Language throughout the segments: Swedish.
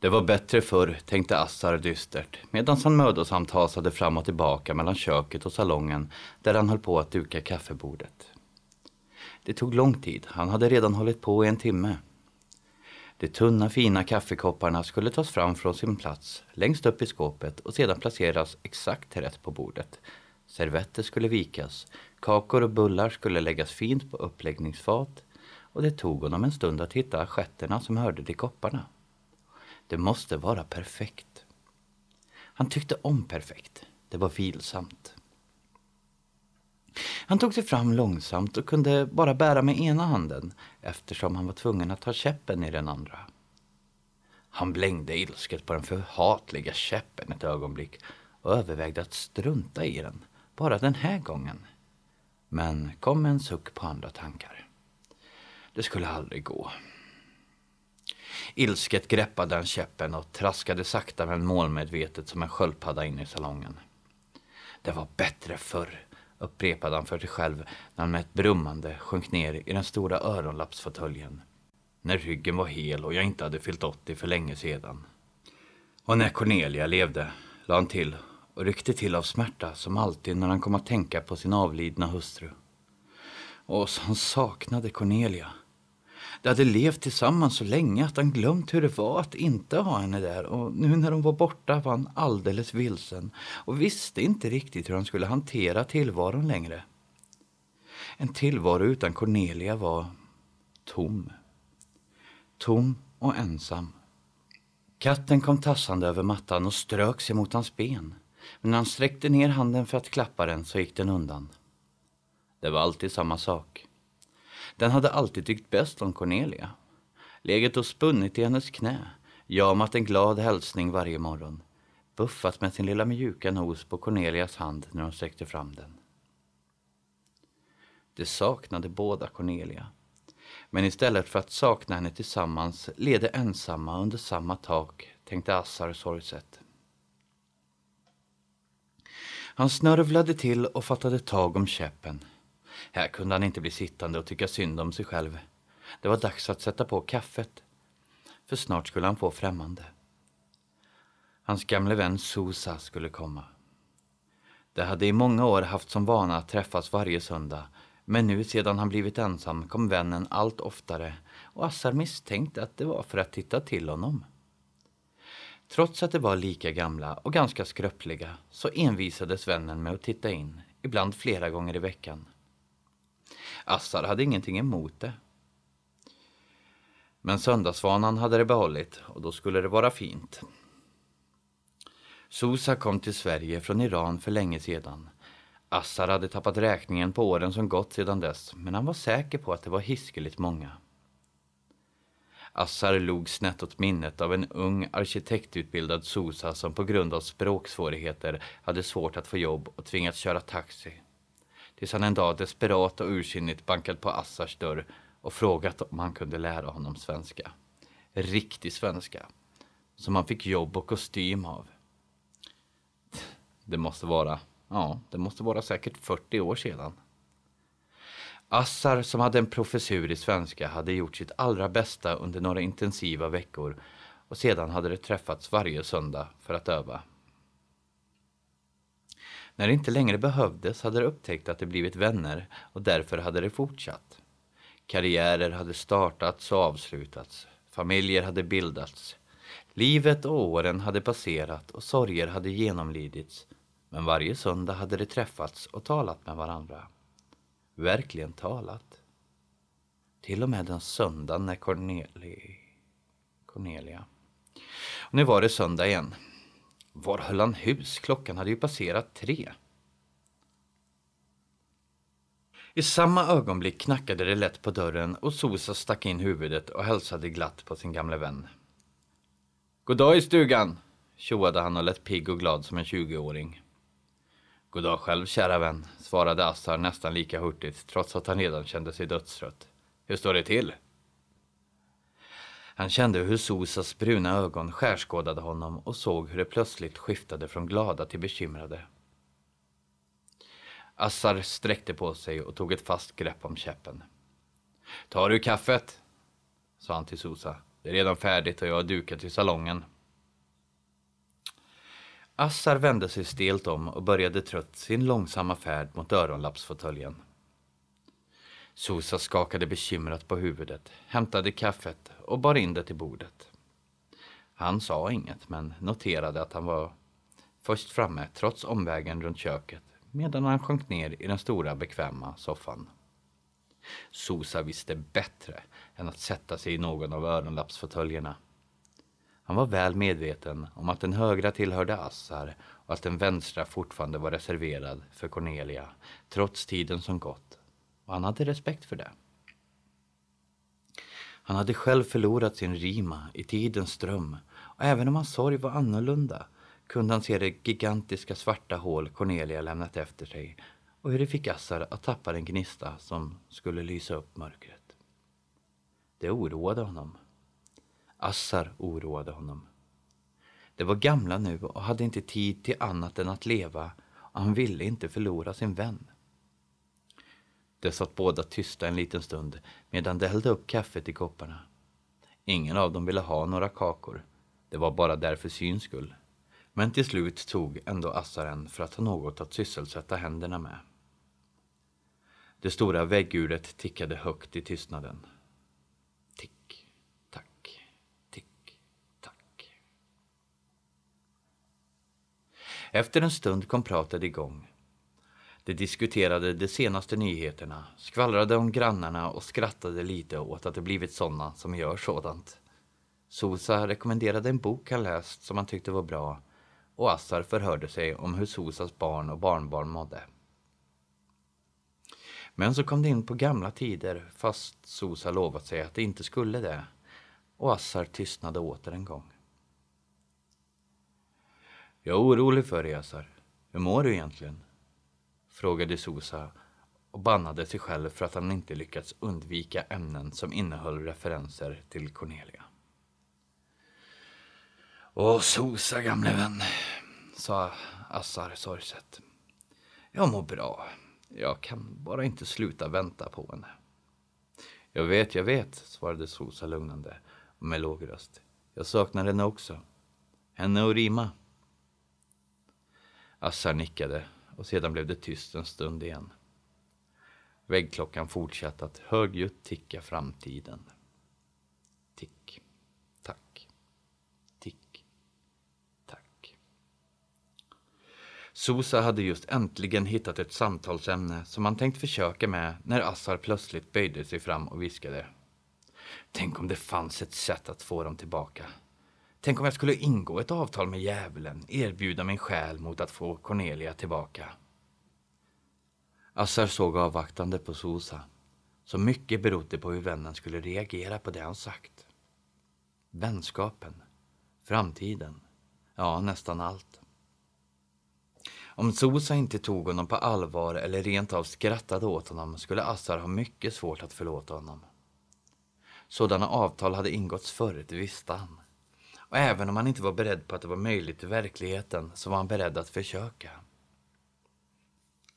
Det var bättre förr, tänkte Assar dystert, medan han mödosamt hasade fram och tillbaka mellan köket och salongen där han höll på att duka kaffebordet. Det tog lång tid, han hade redan hållit på i en timme. De tunna fina kaffekopparna skulle tas fram från sin plats längst upp i skåpet och sedan placeras exakt rätt på bordet. Servetter skulle vikas, kakor och bullar skulle läggas fint på uppläggningsfat och det tog honom en stund att hitta assietterna som hörde till kopparna. Det måste vara perfekt. Han tyckte om perfekt. Det var vilsamt. Han tog sig fram långsamt och kunde bara bära med ena handen eftersom han var tvungen att ha käppen i den andra. Han blängde ilsket på den förhatliga käppen ett ögonblick och övervägde att strunta i den, bara den här gången. Men kom med en suck på andra tankar. Det skulle aldrig gå. Ilsket greppade han käppen och traskade sakta men målmedvetet som en sköldpadda in i salongen. Det var bättre förr, upprepade han för sig själv när han med ett brummande sjönk ner i den stora öronlappsfåtöljen. När ryggen var hel och jag inte hade fyllt 80 för länge sedan. Och när Cornelia levde, la han till och ryckte till av smärta som alltid när han kom att tänka på sin avlidna hustru. Och så han saknade Cornelia. De hade levt tillsammans så länge att han glömt hur det var att inte ha henne där och nu när hon var borta var han alldeles vilsen och visste inte riktigt hur han skulle hantera tillvaron längre. En tillvaro utan Cornelia var tom. Tom och ensam. Katten kom tassande över mattan och strök sig mot hans ben. Men när han sträckte ner handen för att klappa den så gick den undan. Det var alltid samma sak. Den hade alltid tyckt bäst om Cornelia. Legat och spunnit i hennes knä, jamat en glad hälsning varje morgon. Buffat med sin lilla mjuka nos på Cornelias hand när hon sträckte fram den. De saknade båda Cornelia. Men istället för att sakna henne tillsammans led de ensamma under samma tak, tänkte Assar sorgset. Han snörvlade till och fattade tag om käppen. Här kunde han inte bli sittande och tycka synd om sig själv. Det var dags att sätta på kaffet. För snart skulle han få främmande. Hans gamle vän Sosa skulle komma. De hade i många år haft som vana att träffas varje söndag men nu sedan han blivit ensam kom vännen allt oftare och Assar misstänkte att det var för att titta till honom. Trots att de var lika gamla och ganska skröpliga så envisades vännen med att titta in, ibland flera gånger i veckan. Assar hade ingenting emot det. Men söndagsvanan hade det behållit och då skulle det vara fint. Sosa kom till Sverige från Iran för länge sedan. Assar hade tappat räkningen på åren som gått sedan dess men han var säker på att det var hiskeligt många. Assar log snett åt minnet av en ung arkitektutbildad Sosa som på grund av språksvårigheter hade svårt att få jobb och tvingats köra taxi. Tills han en dag desperat och ursinnigt bankat på Assars dörr och frågat om han kunde lära honom svenska. Riktig svenska. Som han fick jobb och kostym av. Det måste vara, ja, det måste vara säkert 40 år sedan. Assar, som hade en professur i svenska, hade gjort sitt allra bästa under några intensiva veckor och sedan hade de träffats varje söndag för att öva. När det inte längre behövdes hade de upptäckt att de blivit vänner och därför hade de fortsatt. Karriärer hade startats och avslutats. Familjer hade bildats. Livet och åren hade passerat och sorger hade genomlidits. Men varje söndag hade de träffats och talat med varandra. Verkligen talat. Till och med den söndagen när Corneli... Cornelia... Och nu var det söndag igen. Var höll han hus? Klockan hade ju passerat tre. I samma ögonblick knackade det lätt på dörren och Sosa stack in huvudet och hälsade glatt på sin gamle vän. God dag i stugan, tjoade han och lät pigg och glad som en 20-åring. God dag själv, kära vän, svarade Assar nästan lika hurtigt trots att han redan kände sig dödstrött. Hur står det till? Han kände hur Sosas bruna ögon skärskådade honom och såg hur det plötsligt skiftade från glada till bekymrade. Assar sträckte på sig och tog ett fast grepp om käppen. Tar du kaffet? sa han till Sosa. Det är redan färdigt och jag har dukat i salongen. Assar vände sig stelt om och började trött sin långsamma färd mot öronlappsfåtöljen. Sosa skakade bekymrat på huvudet, hämtade kaffet och bar in det till bordet. Han sa inget, men noterade att han var först framme trots omvägen runt köket medan han sjönk ner i den stora bekväma soffan. Sosa visste bättre än att sätta sig i någon av öronlappsfåtöljerna. Han var väl medveten om att den högra tillhörde Assar och att den vänstra fortfarande var reserverad för Cornelia, trots tiden som gått. Och han hade respekt för det. Han hade själv förlorat sin Rima i tidens ström och även om hans sorg var annorlunda kunde han se det gigantiska svarta hål Cornelia lämnat efter sig och hur det fick Assar att tappa den gnista som skulle lysa upp mörkret. Det oroade honom. Assar oroade honom. Det var gamla nu och hade inte tid till annat än att leva och han ville inte förlora sin vän. De satt båda tysta en liten stund medan de hällde upp kaffet i kopparna. Ingen av dem ville ha några kakor. Det var bara där för syns skull. Men till slut tog ändå Assaren för att ha något att sysselsätta händerna med. Det stora vägguret tickade högt i tystnaden. Tick, tack, tick, tack. Efter en stund kom pratet igång. De diskuterade de senaste nyheterna, skvallrade om grannarna och skrattade lite åt att det blivit sådana som gör sådant. Sosa rekommenderade en bok han läst som han tyckte var bra och Assar förhörde sig om hur Sosas barn och barnbarn mådde. Men så kom det in på gamla tider fast Sosa lovat sig att det inte skulle det och Assar tystnade åter en gång. Jag är orolig för dig Assar. Hur mår du egentligen? Frågade Sosa och bannade sig själv för att han inte lyckats undvika ämnen som innehöll referenser till Cornelia. Åh, Sosa gamle vän, sa Assar sorgset. Jag mår bra. Jag kan bara inte sluta vänta på henne. Jag vet, jag vet, svarade Sosa lugnande och med låg röst. Jag saknar henne också. Henne och Rima. Assar nickade och sedan blev det tyst en stund igen. Väggklockan fortsatte att högljutt ticka framtiden. Tick, tack, tick, tack. Sosa hade just äntligen hittat ett samtalsämne som han tänkt försöka med när Assar plötsligt böjde sig fram och viskade. Tänk om det fanns ett sätt att få dem tillbaka. Tänk om jag skulle ingå ett avtal med djävulen, erbjuda min själ mot att få Cornelia tillbaka. Assar såg avvaktande på Sosa. Så mycket berodde på hur vännen skulle reagera på det han sagt. Vänskapen, framtiden, ja nästan allt. Om Sosa inte tog honom på allvar eller rent av skrattade åt honom skulle Assar ha mycket svårt att förlåta honom. Sådana avtal hade ingåtts förr, det visste han. Och även om han inte var beredd på att det var möjligt i verkligheten så var han beredd att försöka.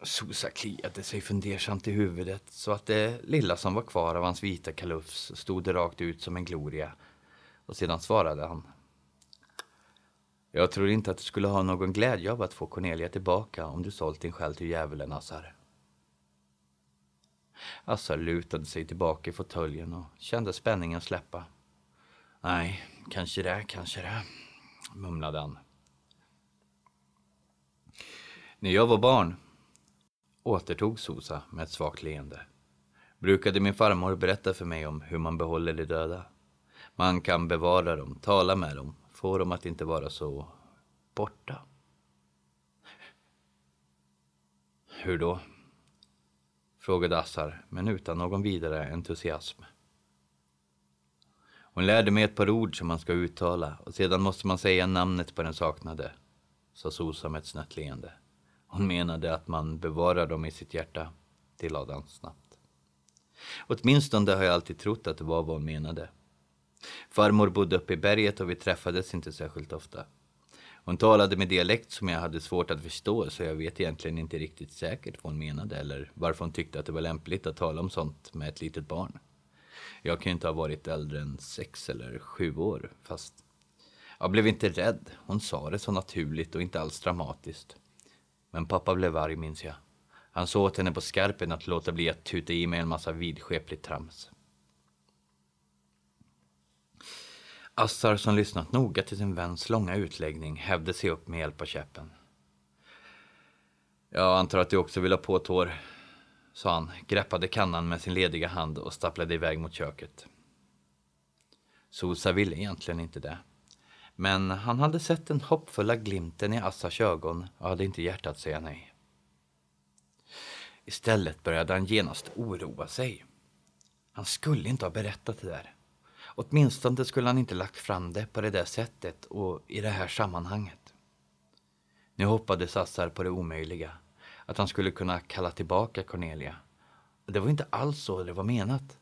Sosa kliade sig fundersamt i huvudet så att det lilla som var kvar av hans vita kalufs stod rakt ut som en gloria. Och sedan svarade han. Jag tror inte att du skulle ha någon glädje av att få Cornelia tillbaka om du sålt din själ till djävulen, Assar. Assar lutade sig tillbaka i fåtöljen och kände spänningen släppa. Nej, kanske det, kanske det, mumlade han. När jag var barn, återtog Sosa med ett svagt leende, brukade min farmor berätta för mig om hur man behåller de döda. Man kan bevara dem, tala med dem, få dem att inte vara så borta. Hur då? Frågade Assar, men utan någon vidare entusiasm. Hon lärde mig ett par ord som man ska uttala och sedan måste man säga namnet på den saknade, sa Sosa med ett snett leende. Hon menade att man bevarar dem i sitt hjärta, tillade han snabbt. Åtminstone har jag alltid trott att det var vad hon menade. Farmor bodde uppe i berget och vi träffades inte särskilt ofta. Hon talade med dialekt som jag hade svårt att förstå så jag vet egentligen inte riktigt säkert vad hon menade eller varför hon tyckte att det var lämpligt att tala om sånt med ett litet barn. Jag kan ju inte ha varit äldre än sex eller sju år, fast jag blev inte rädd. Hon sa det så naturligt och inte alls dramatiskt. Men pappa blev arg, minns jag. Han såg åt henne på skarpen att låta bli att tuta i mig en massa vidskepligt trams. Assar, som lyssnat noga till sin väns långa utläggning, hävde sig upp med hjälp av käppen. Jag antar att du också vill ha påtår sa han, greppade kannan med sin lediga hand och stapplade iväg mot köket. Sosa ville egentligen inte det. Men han hade sett den hoppfulla glimten i Assars ögon och hade inte hjärtat säga nej. Istället började han genast oroa sig. Han skulle inte ha berättat det där. Åtminstone skulle han inte lagt fram det på det där sättet och i det här sammanhanget. Nu hoppades Assar på det omöjliga. Att han skulle kunna kalla tillbaka Cornelia. Det var inte alls så det var menat.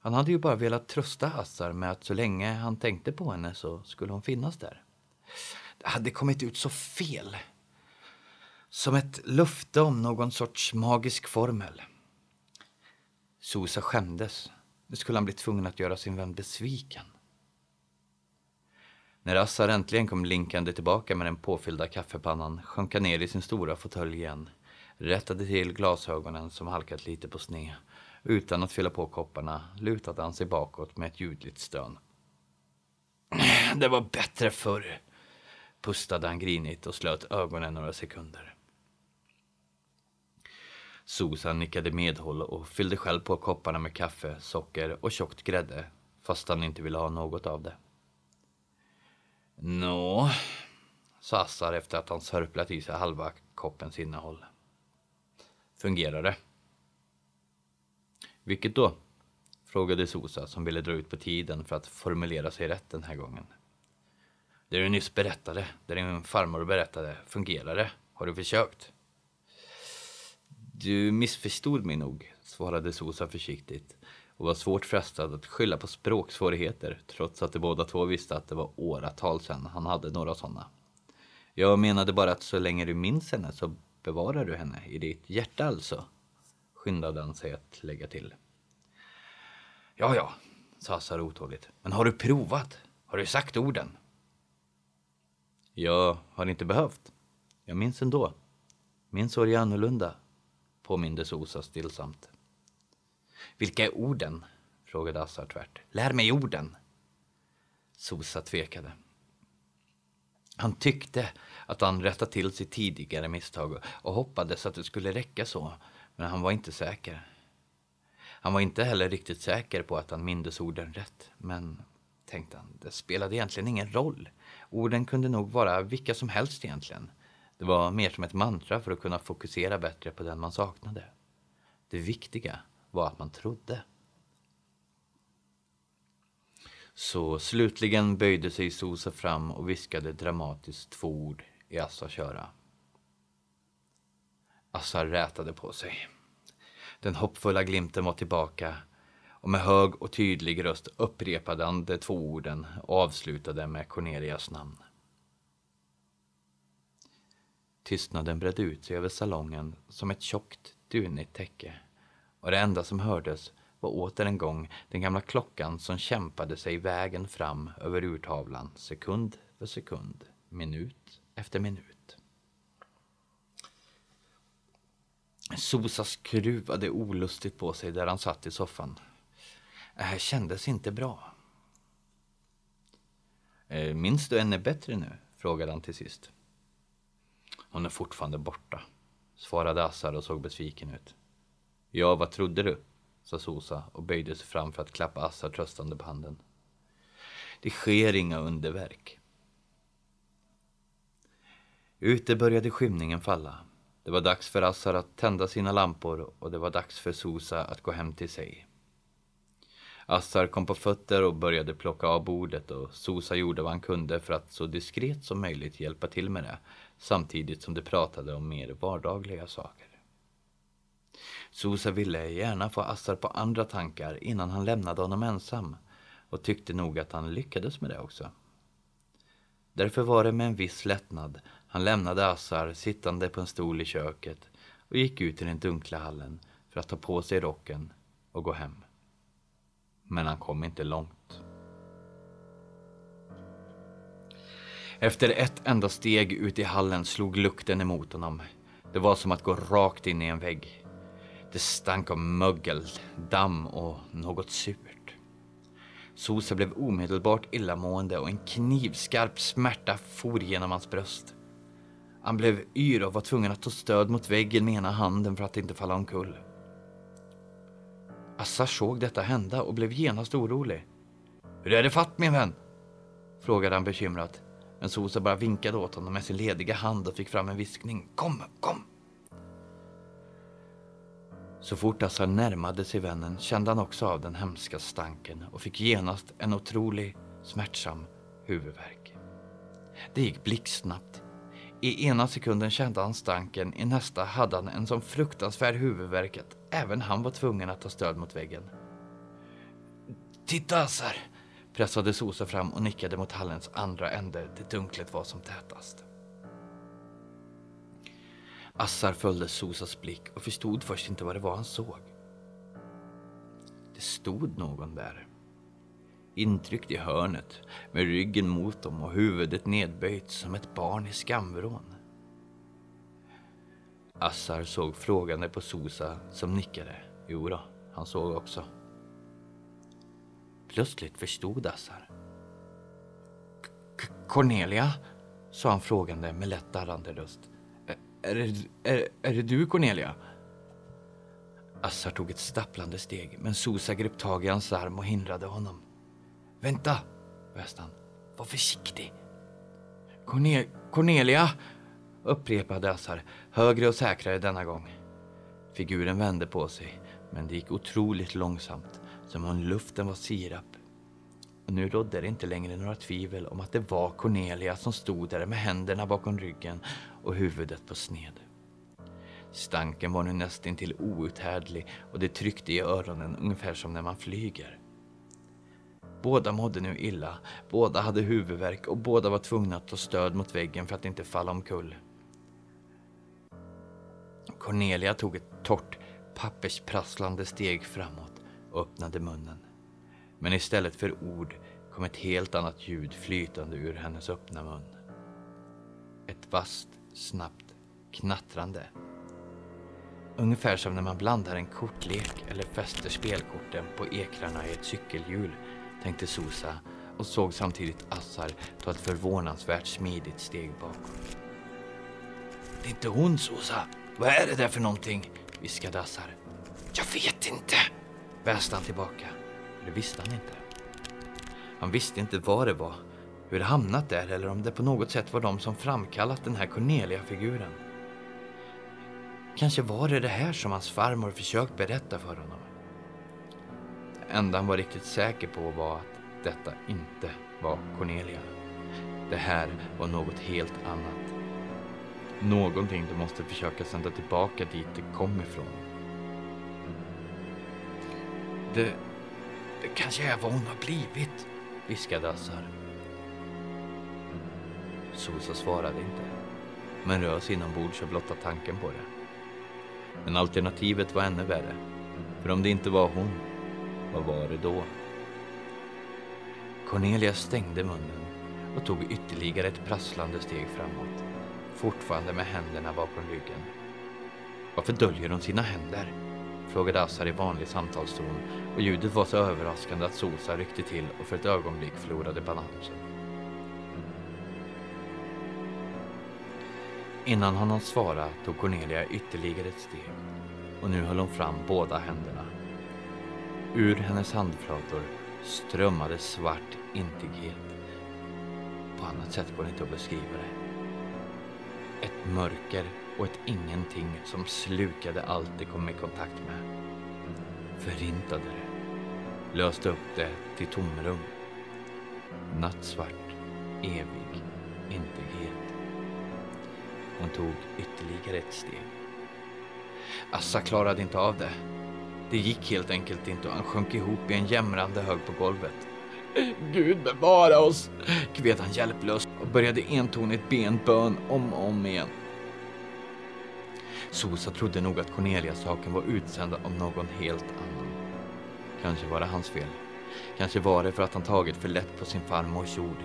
Han hade ju bara velat trösta Assar med att så länge han tänkte på henne så skulle hon finnas där. Det hade kommit ut så fel. Som ett löfte om någon sorts magisk formel. Sosa skämdes. Nu skulle han bli tvungen att göra sin vän besviken. När Assar äntligen kom linkande tillbaka med den påfyllda kaffepannan sjönk han ner i sin stora fåtölj igen, rättade till glasögonen som halkat lite på sned. Utan att fylla på kopparna lutade han sig bakåt med ett ljudligt stön. Det var bättre förr, pustade han grinigt och slöt ögonen några sekunder. Susan nickade medhåll och fyllde själv på kopparna med kaffe, socker och tjockt grädde, fast han inte ville ha något av det. Nå, sa Assar efter att han sörplat i sig halva koppens innehåll. Fungerar det? Vilket då? frågade Sosa som ville dra ut på tiden för att formulera sig rätt den här gången. Det du nyss berättade, det din farmor berättade, fungerar det? Har du försökt? Du missförstod mig nog, svarade Sosa försiktigt och var svårt frestad att skylla på språksvårigheter trots att de båda två visste att det var åratal sedan han hade några sådana. Jag menade bara att så länge du minns henne så bevarar du henne i ditt hjärta alltså, skyndade han sig att lägga till. Ja, ja, sa Assar otåligt. Men har du provat? Har du sagt orden? Jag har inte behövt. Jag minns ändå. Min sorg är annorlunda, påminde Sosa stillsamt. Vilka är orden? frågade Assar tvärt. Lär mig orden. Sosa tvekade. Han tyckte att han rättat till sitt tidigare misstag och hoppades att det skulle räcka så, men han var inte säker. Han var inte heller riktigt säker på att han mindes orden rätt, men tänkte han, det spelade egentligen ingen roll. Orden kunde nog vara vilka som helst egentligen. Det var mer som ett mantra för att kunna fokusera bättre på den man saknade. Det viktiga var att man trodde. Så slutligen böjde sig Sosa fram och viskade dramatiskt två ord i att köra. Assar rätade på sig. Den hoppfulla glimten var tillbaka och med hög och tydlig röst upprepade han de två orden och avslutade med Cornelias namn. Tystnaden bredde ut sig över salongen som ett tjockt, dunigt täcke och det enda som hördes var åter en gång den gamla klockan som kämpade sig vägen fram över urtavlan sekund för sekund, minut efter minut. Sosa skruvade olustigt på sig där han satt i soffan. Det här kändes inte bra. Eh, minns du henne bättre nu? frågade han till sist. Hon är fortfarande borta, svarade Assar och såg besviken ut. Ja, vad trodde du? sa Sosa och böjde sig fram för att klappa Assar tröstande på handen. Det sker inga underverk. Ute började skymningen falla. Det var dags för Assar att tända sina lampor och det var dags för Sosa att gå hem till sig. Assar kom på fötter och började plocka av bordet och Sosa gjorde vad han kunde för att så diskret som möjligt hjälpa till med det samtidigt som de pratade om mer vardagliga saker. Sosa ville gärna få Assar på andra tankar innan han lämnade honom ensam och tyckte nog att han lyckades med det också. Därför var det med en viss lättnad han lämnade Assar sittande på en stol i köket och gick ut i den dunkla hallen för att ta på sig rocken och gå hem. Men han kom inte långt. Efter ett enda steg ut i hallen slog lukten emot honom. Det var som att gå rakt in i en vägg. Det stank av mögel, damm och något surt. Sosa blev omedelbart illamående och en knivskarp smärta for genom hans bröst. Han blev yr och var tvungen att ta stöd mot väggen med ena handen för att inte falla omkull. Assar såg detta hända och blev genast orolig. Hur är det fatt min vän? frågade han bekymrat. Men Sosa bara vinkade åt honom med sin lediga hand och fick fram en viskning. Kom, kom! Så fort Assar närmade sig vännen kände han också av den hemska stanken och fick genast en otrolig smärtsam huvudvärk. Det gick blixtsnabbt. I ena sekunden kände han stanken, i nästa hade han en sån fruktansvärd huvudvärk att även han var tvungen att ta stöd mot väggen. Titta Assar! pressade Sosa fram och nickade mot hallens andra ände där dunklet var som tätast. Assar följde Sosas blick och förstod först inte vad det var han såg. Det stod någon där. Intryckt i hörnet, med ryggen mot dem och huvudet nedböjt som ett barn i skamvrån. Assar såg frågande på Sosa som nickade. Jo då, han såg också. Plötsligt förstod Assar. Cornelia? sa han frågande med lätt darrande röst. Är det, är, är det du Cornelia? Assar tog ett stapplande steg, men Sosa grep tag i hans arm och hindrade honom. Vänta, väste han. Var försiktig. Cornel Cornelia, upprepade Assar, högre och säkrare denna gång. Figuren vände på sig, men det gick otroligt långsamt, som om luften var sirap. Och nu rådde det inte längre några tvivel om att det var Cornelia som stod där med händerna bakom ryggen och huvudet på sned. Stanken var nu nästintill outhärdlig och det tryckte i öronen ungefär som när man flyger. Båda mådde nu illa, båda hade huvudvärk och båda var tvungna att ta stöd mot väggen för att inte falla omkull. Cornelia tog ett torrt, pappersprasslande steg framåt och öppnade munnen. Men istället för ord kom ett helt annat ljud flytande ur hennes öppna mun. Ett vasst, snabbt knattrande. Ungefär som när man blandar en kortlek eller fäster spelkorten på ekrarna i ett cykelhjul, tänkte Sosa och såg samtidigt Assar ta ett förvånansvärt smidigt steg bakåt. Det är inte hon, Sosa. Vad är det där för någonting? viskade Assar. Jag vet inte, väste han tillbaka. Det visste han inte. Han visste inte vad det var, hur det hamnat där eller om det på något sätt var de som framkallat den här Cornelia-figuren. Kanske var det det här som hans farmor försökt berätta för honom. Det enda han var riktigt säker på var att detta inte var Cornelia. Det här var något helt annat. Någonting du måste försöka sända tillbaka dit det kom ifrån. Det, det kanske är vad hon har blivit, viskade Assar. Sosa svarade inte, men rös inombords av blotta tanken på det. Men alternativet var ännu värre. För om det inte var hon, vad var det då? Cornelia stängde munnen och tog ytterligare ett prasslande steg framåt, fortfarande med händerna bakom ryggen. Varför döljer hon sina händer? frågade Assar i vanlig samtalston och ljudet var så överraskande att Sosa ryckte till och för ett ögonblick förlorade balansen. Innan han hann svara tog Cornelia ytterligare ett steg och nu höll hon fram båda händerna. Ur hennes handflator strömmade svart intighet. På annat sätt går det inte att beskriva det. Ett mörker och ett ingenting som slukade allt det kom i kontakt med. Förintade det. Löste upp det till tomrum. Nattsvart, evig intighet. Hon tog ytterligare ett steg. Assa klarade inte av det. Det gick helt enkelt inte och han sjönk ihop i en jämrande hög på golvet. Gud bevara oss, kved han hjälplöst och började entonigt be en bön om och om igen. Sosa trodde nog att Cornelia-saken var utsänd av någon helt annan. Kanske var det hans fel. Kanske var det för att han tagit för lätt på sin farmors ord.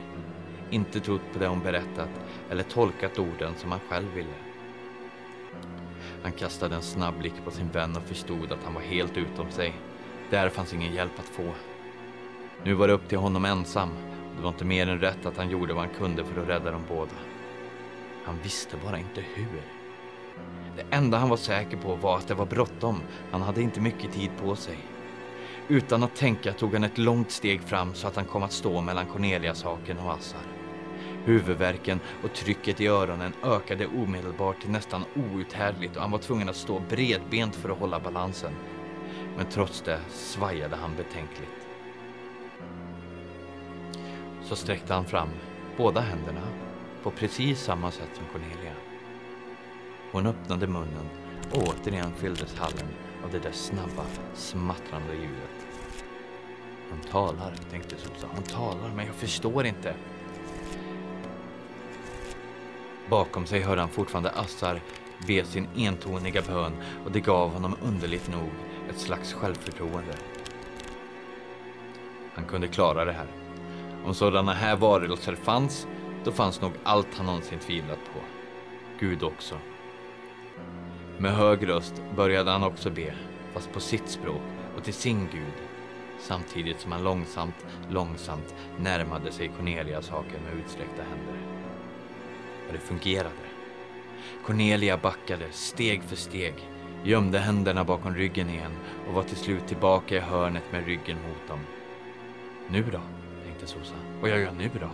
Inte trott på det hon berättat eller tolkat orden som han själv ville. Han kastade en snabb blick på sin vän och förstod att han var helt utom sig. Där fanns ingen hjälp att få. Nu var det upp till honom ensam. Det var inte mer än rätt att han gjorde vad han kunde för att rädda dem båda. Han visste bara inte hur. Det enda han var säker på var att det var bråttom. Han hade inte mycket tid på sig. Utan att tänka tog han ett långt steg fram så att han kom att stå mellan Corneliashaken och Assar. Huvudvärken och trycket i öronen ökade omedelbart till nästan outhärdligt och han var tvungen att stå bredbent för att hålla balansen. Men trots det svajade han betänkligt. Så sträckte han fram båda händerna på precis samma sätt som Cornelia. Hon öppnade munnen och återigen fylldes hallen av det där snabba, smattrande ljudet. Hon talar, tänkte Sosa. Hon talar, men jag förstår inte. Bakom sig hörde han fortfarande Assar be sin entoniga bön och det gav honom underligt nog ett slags självförtroende. Han kunde klara det här. Om sådana här varelser fanns, då fanns nog allt han någonsin tvivlat på. Gud också. Med hög röst började han också be, fast på sitt språk och till sin Gud, samtidigt som han långsamt, långsamt närmade sig Cornelias haken med utsträckta händer. Och det fungerade. Cornelia backade steg för steg, gömde händerna bakom ryggen igen och var till slut tillbaka i hörnet med ryggen mot dem. Nu då? tänkte Sosa. Vad gör jag nu då?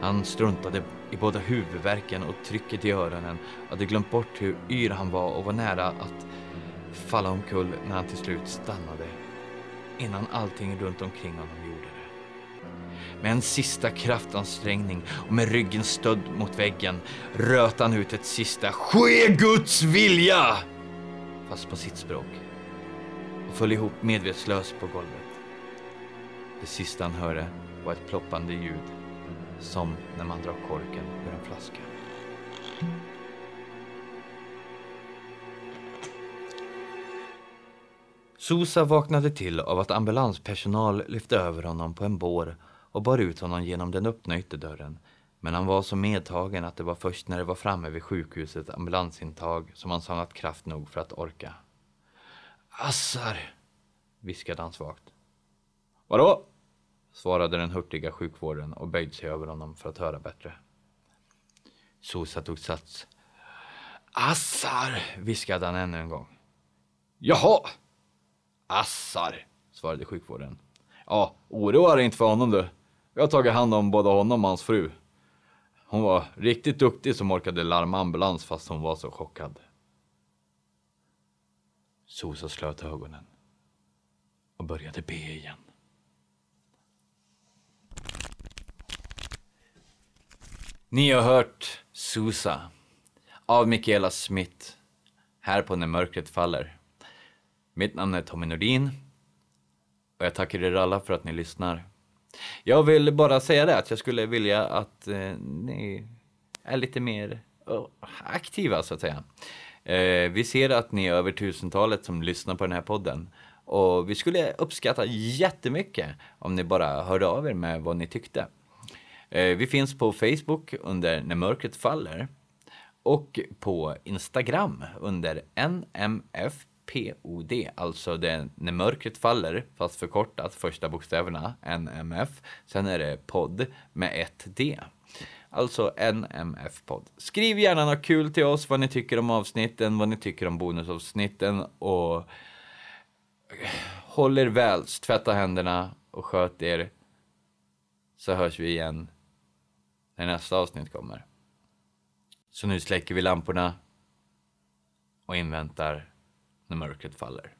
Han struntade i båda huvudvärken och trycket i öronen, hade glömt bort hur yr han var och var nära att falla omkull när han till slut stannade, innan allting runt omkring honom gjorde det. Med en sista kraftansträngning och med ryggen stödd mot väggen röt han ut ett sista Ske Guds vilja! Fast på sitt språk. Och föll ihop medvetslös på golvet. Det sista han hörde var ett ploppande ljud som när man drar korken ur en flaska. Sosa vaknade till av att ambulanspersonal lyfte över honom på en bår och bar ut honom genom den öppna ytterdörren. Men han var så medtagen att det var först när det var framme vid sjukhusets ambulansintag som han samlat kraft nog för att orka. Assar, viskade han svagt. Vadå? svarade den hurtiga sjukvården och böjde sig över honom för att höra bättre. Sosa tog sats. Assar, viskade han ännu en gång. Jaha! Assar, svarade sjukvården. Ja, oroa dig inte för honom du. Jag har tagit hand om både honom och hans fru. Hon var riktigt duktig som orkade larma ambulans fast hon var så chockad. Sosa slöt ögonen och började be igen. Ni har hört Susa av Mikaela Smith här på När mörkret faller. Mitt namn är Tommy Nordin och jag tackar er alla för att ni lyssnar. Jag vill bara säga det att jag skulle vilja att eh, ni är lite mer oh, aktiva så att säga. Eh, vi ser att ni är över tusentalet som lyssnar på den här podden och vi skulle uppskatta jättemycket om ni bara hörde av er med vad ni tyckte. Eh, vi finns på Facebook under När mörkret faller och på Instagram under NMF POD, alltså det När mörkret faller, fast förkortat första bokstäverna NMF. Sen är det podd med ett D. Alltså NMF-podd. Skriv gärna något kul till oss, vad ni tycker om avsnitten, vad ni tycker om bonusavsnitten och håll er väl, tvätta händerna och sköt er. Så hörs vi igen när nästa avsnitt kommer. Så nu släcker vi lamporna och inväntar när mörkret faller.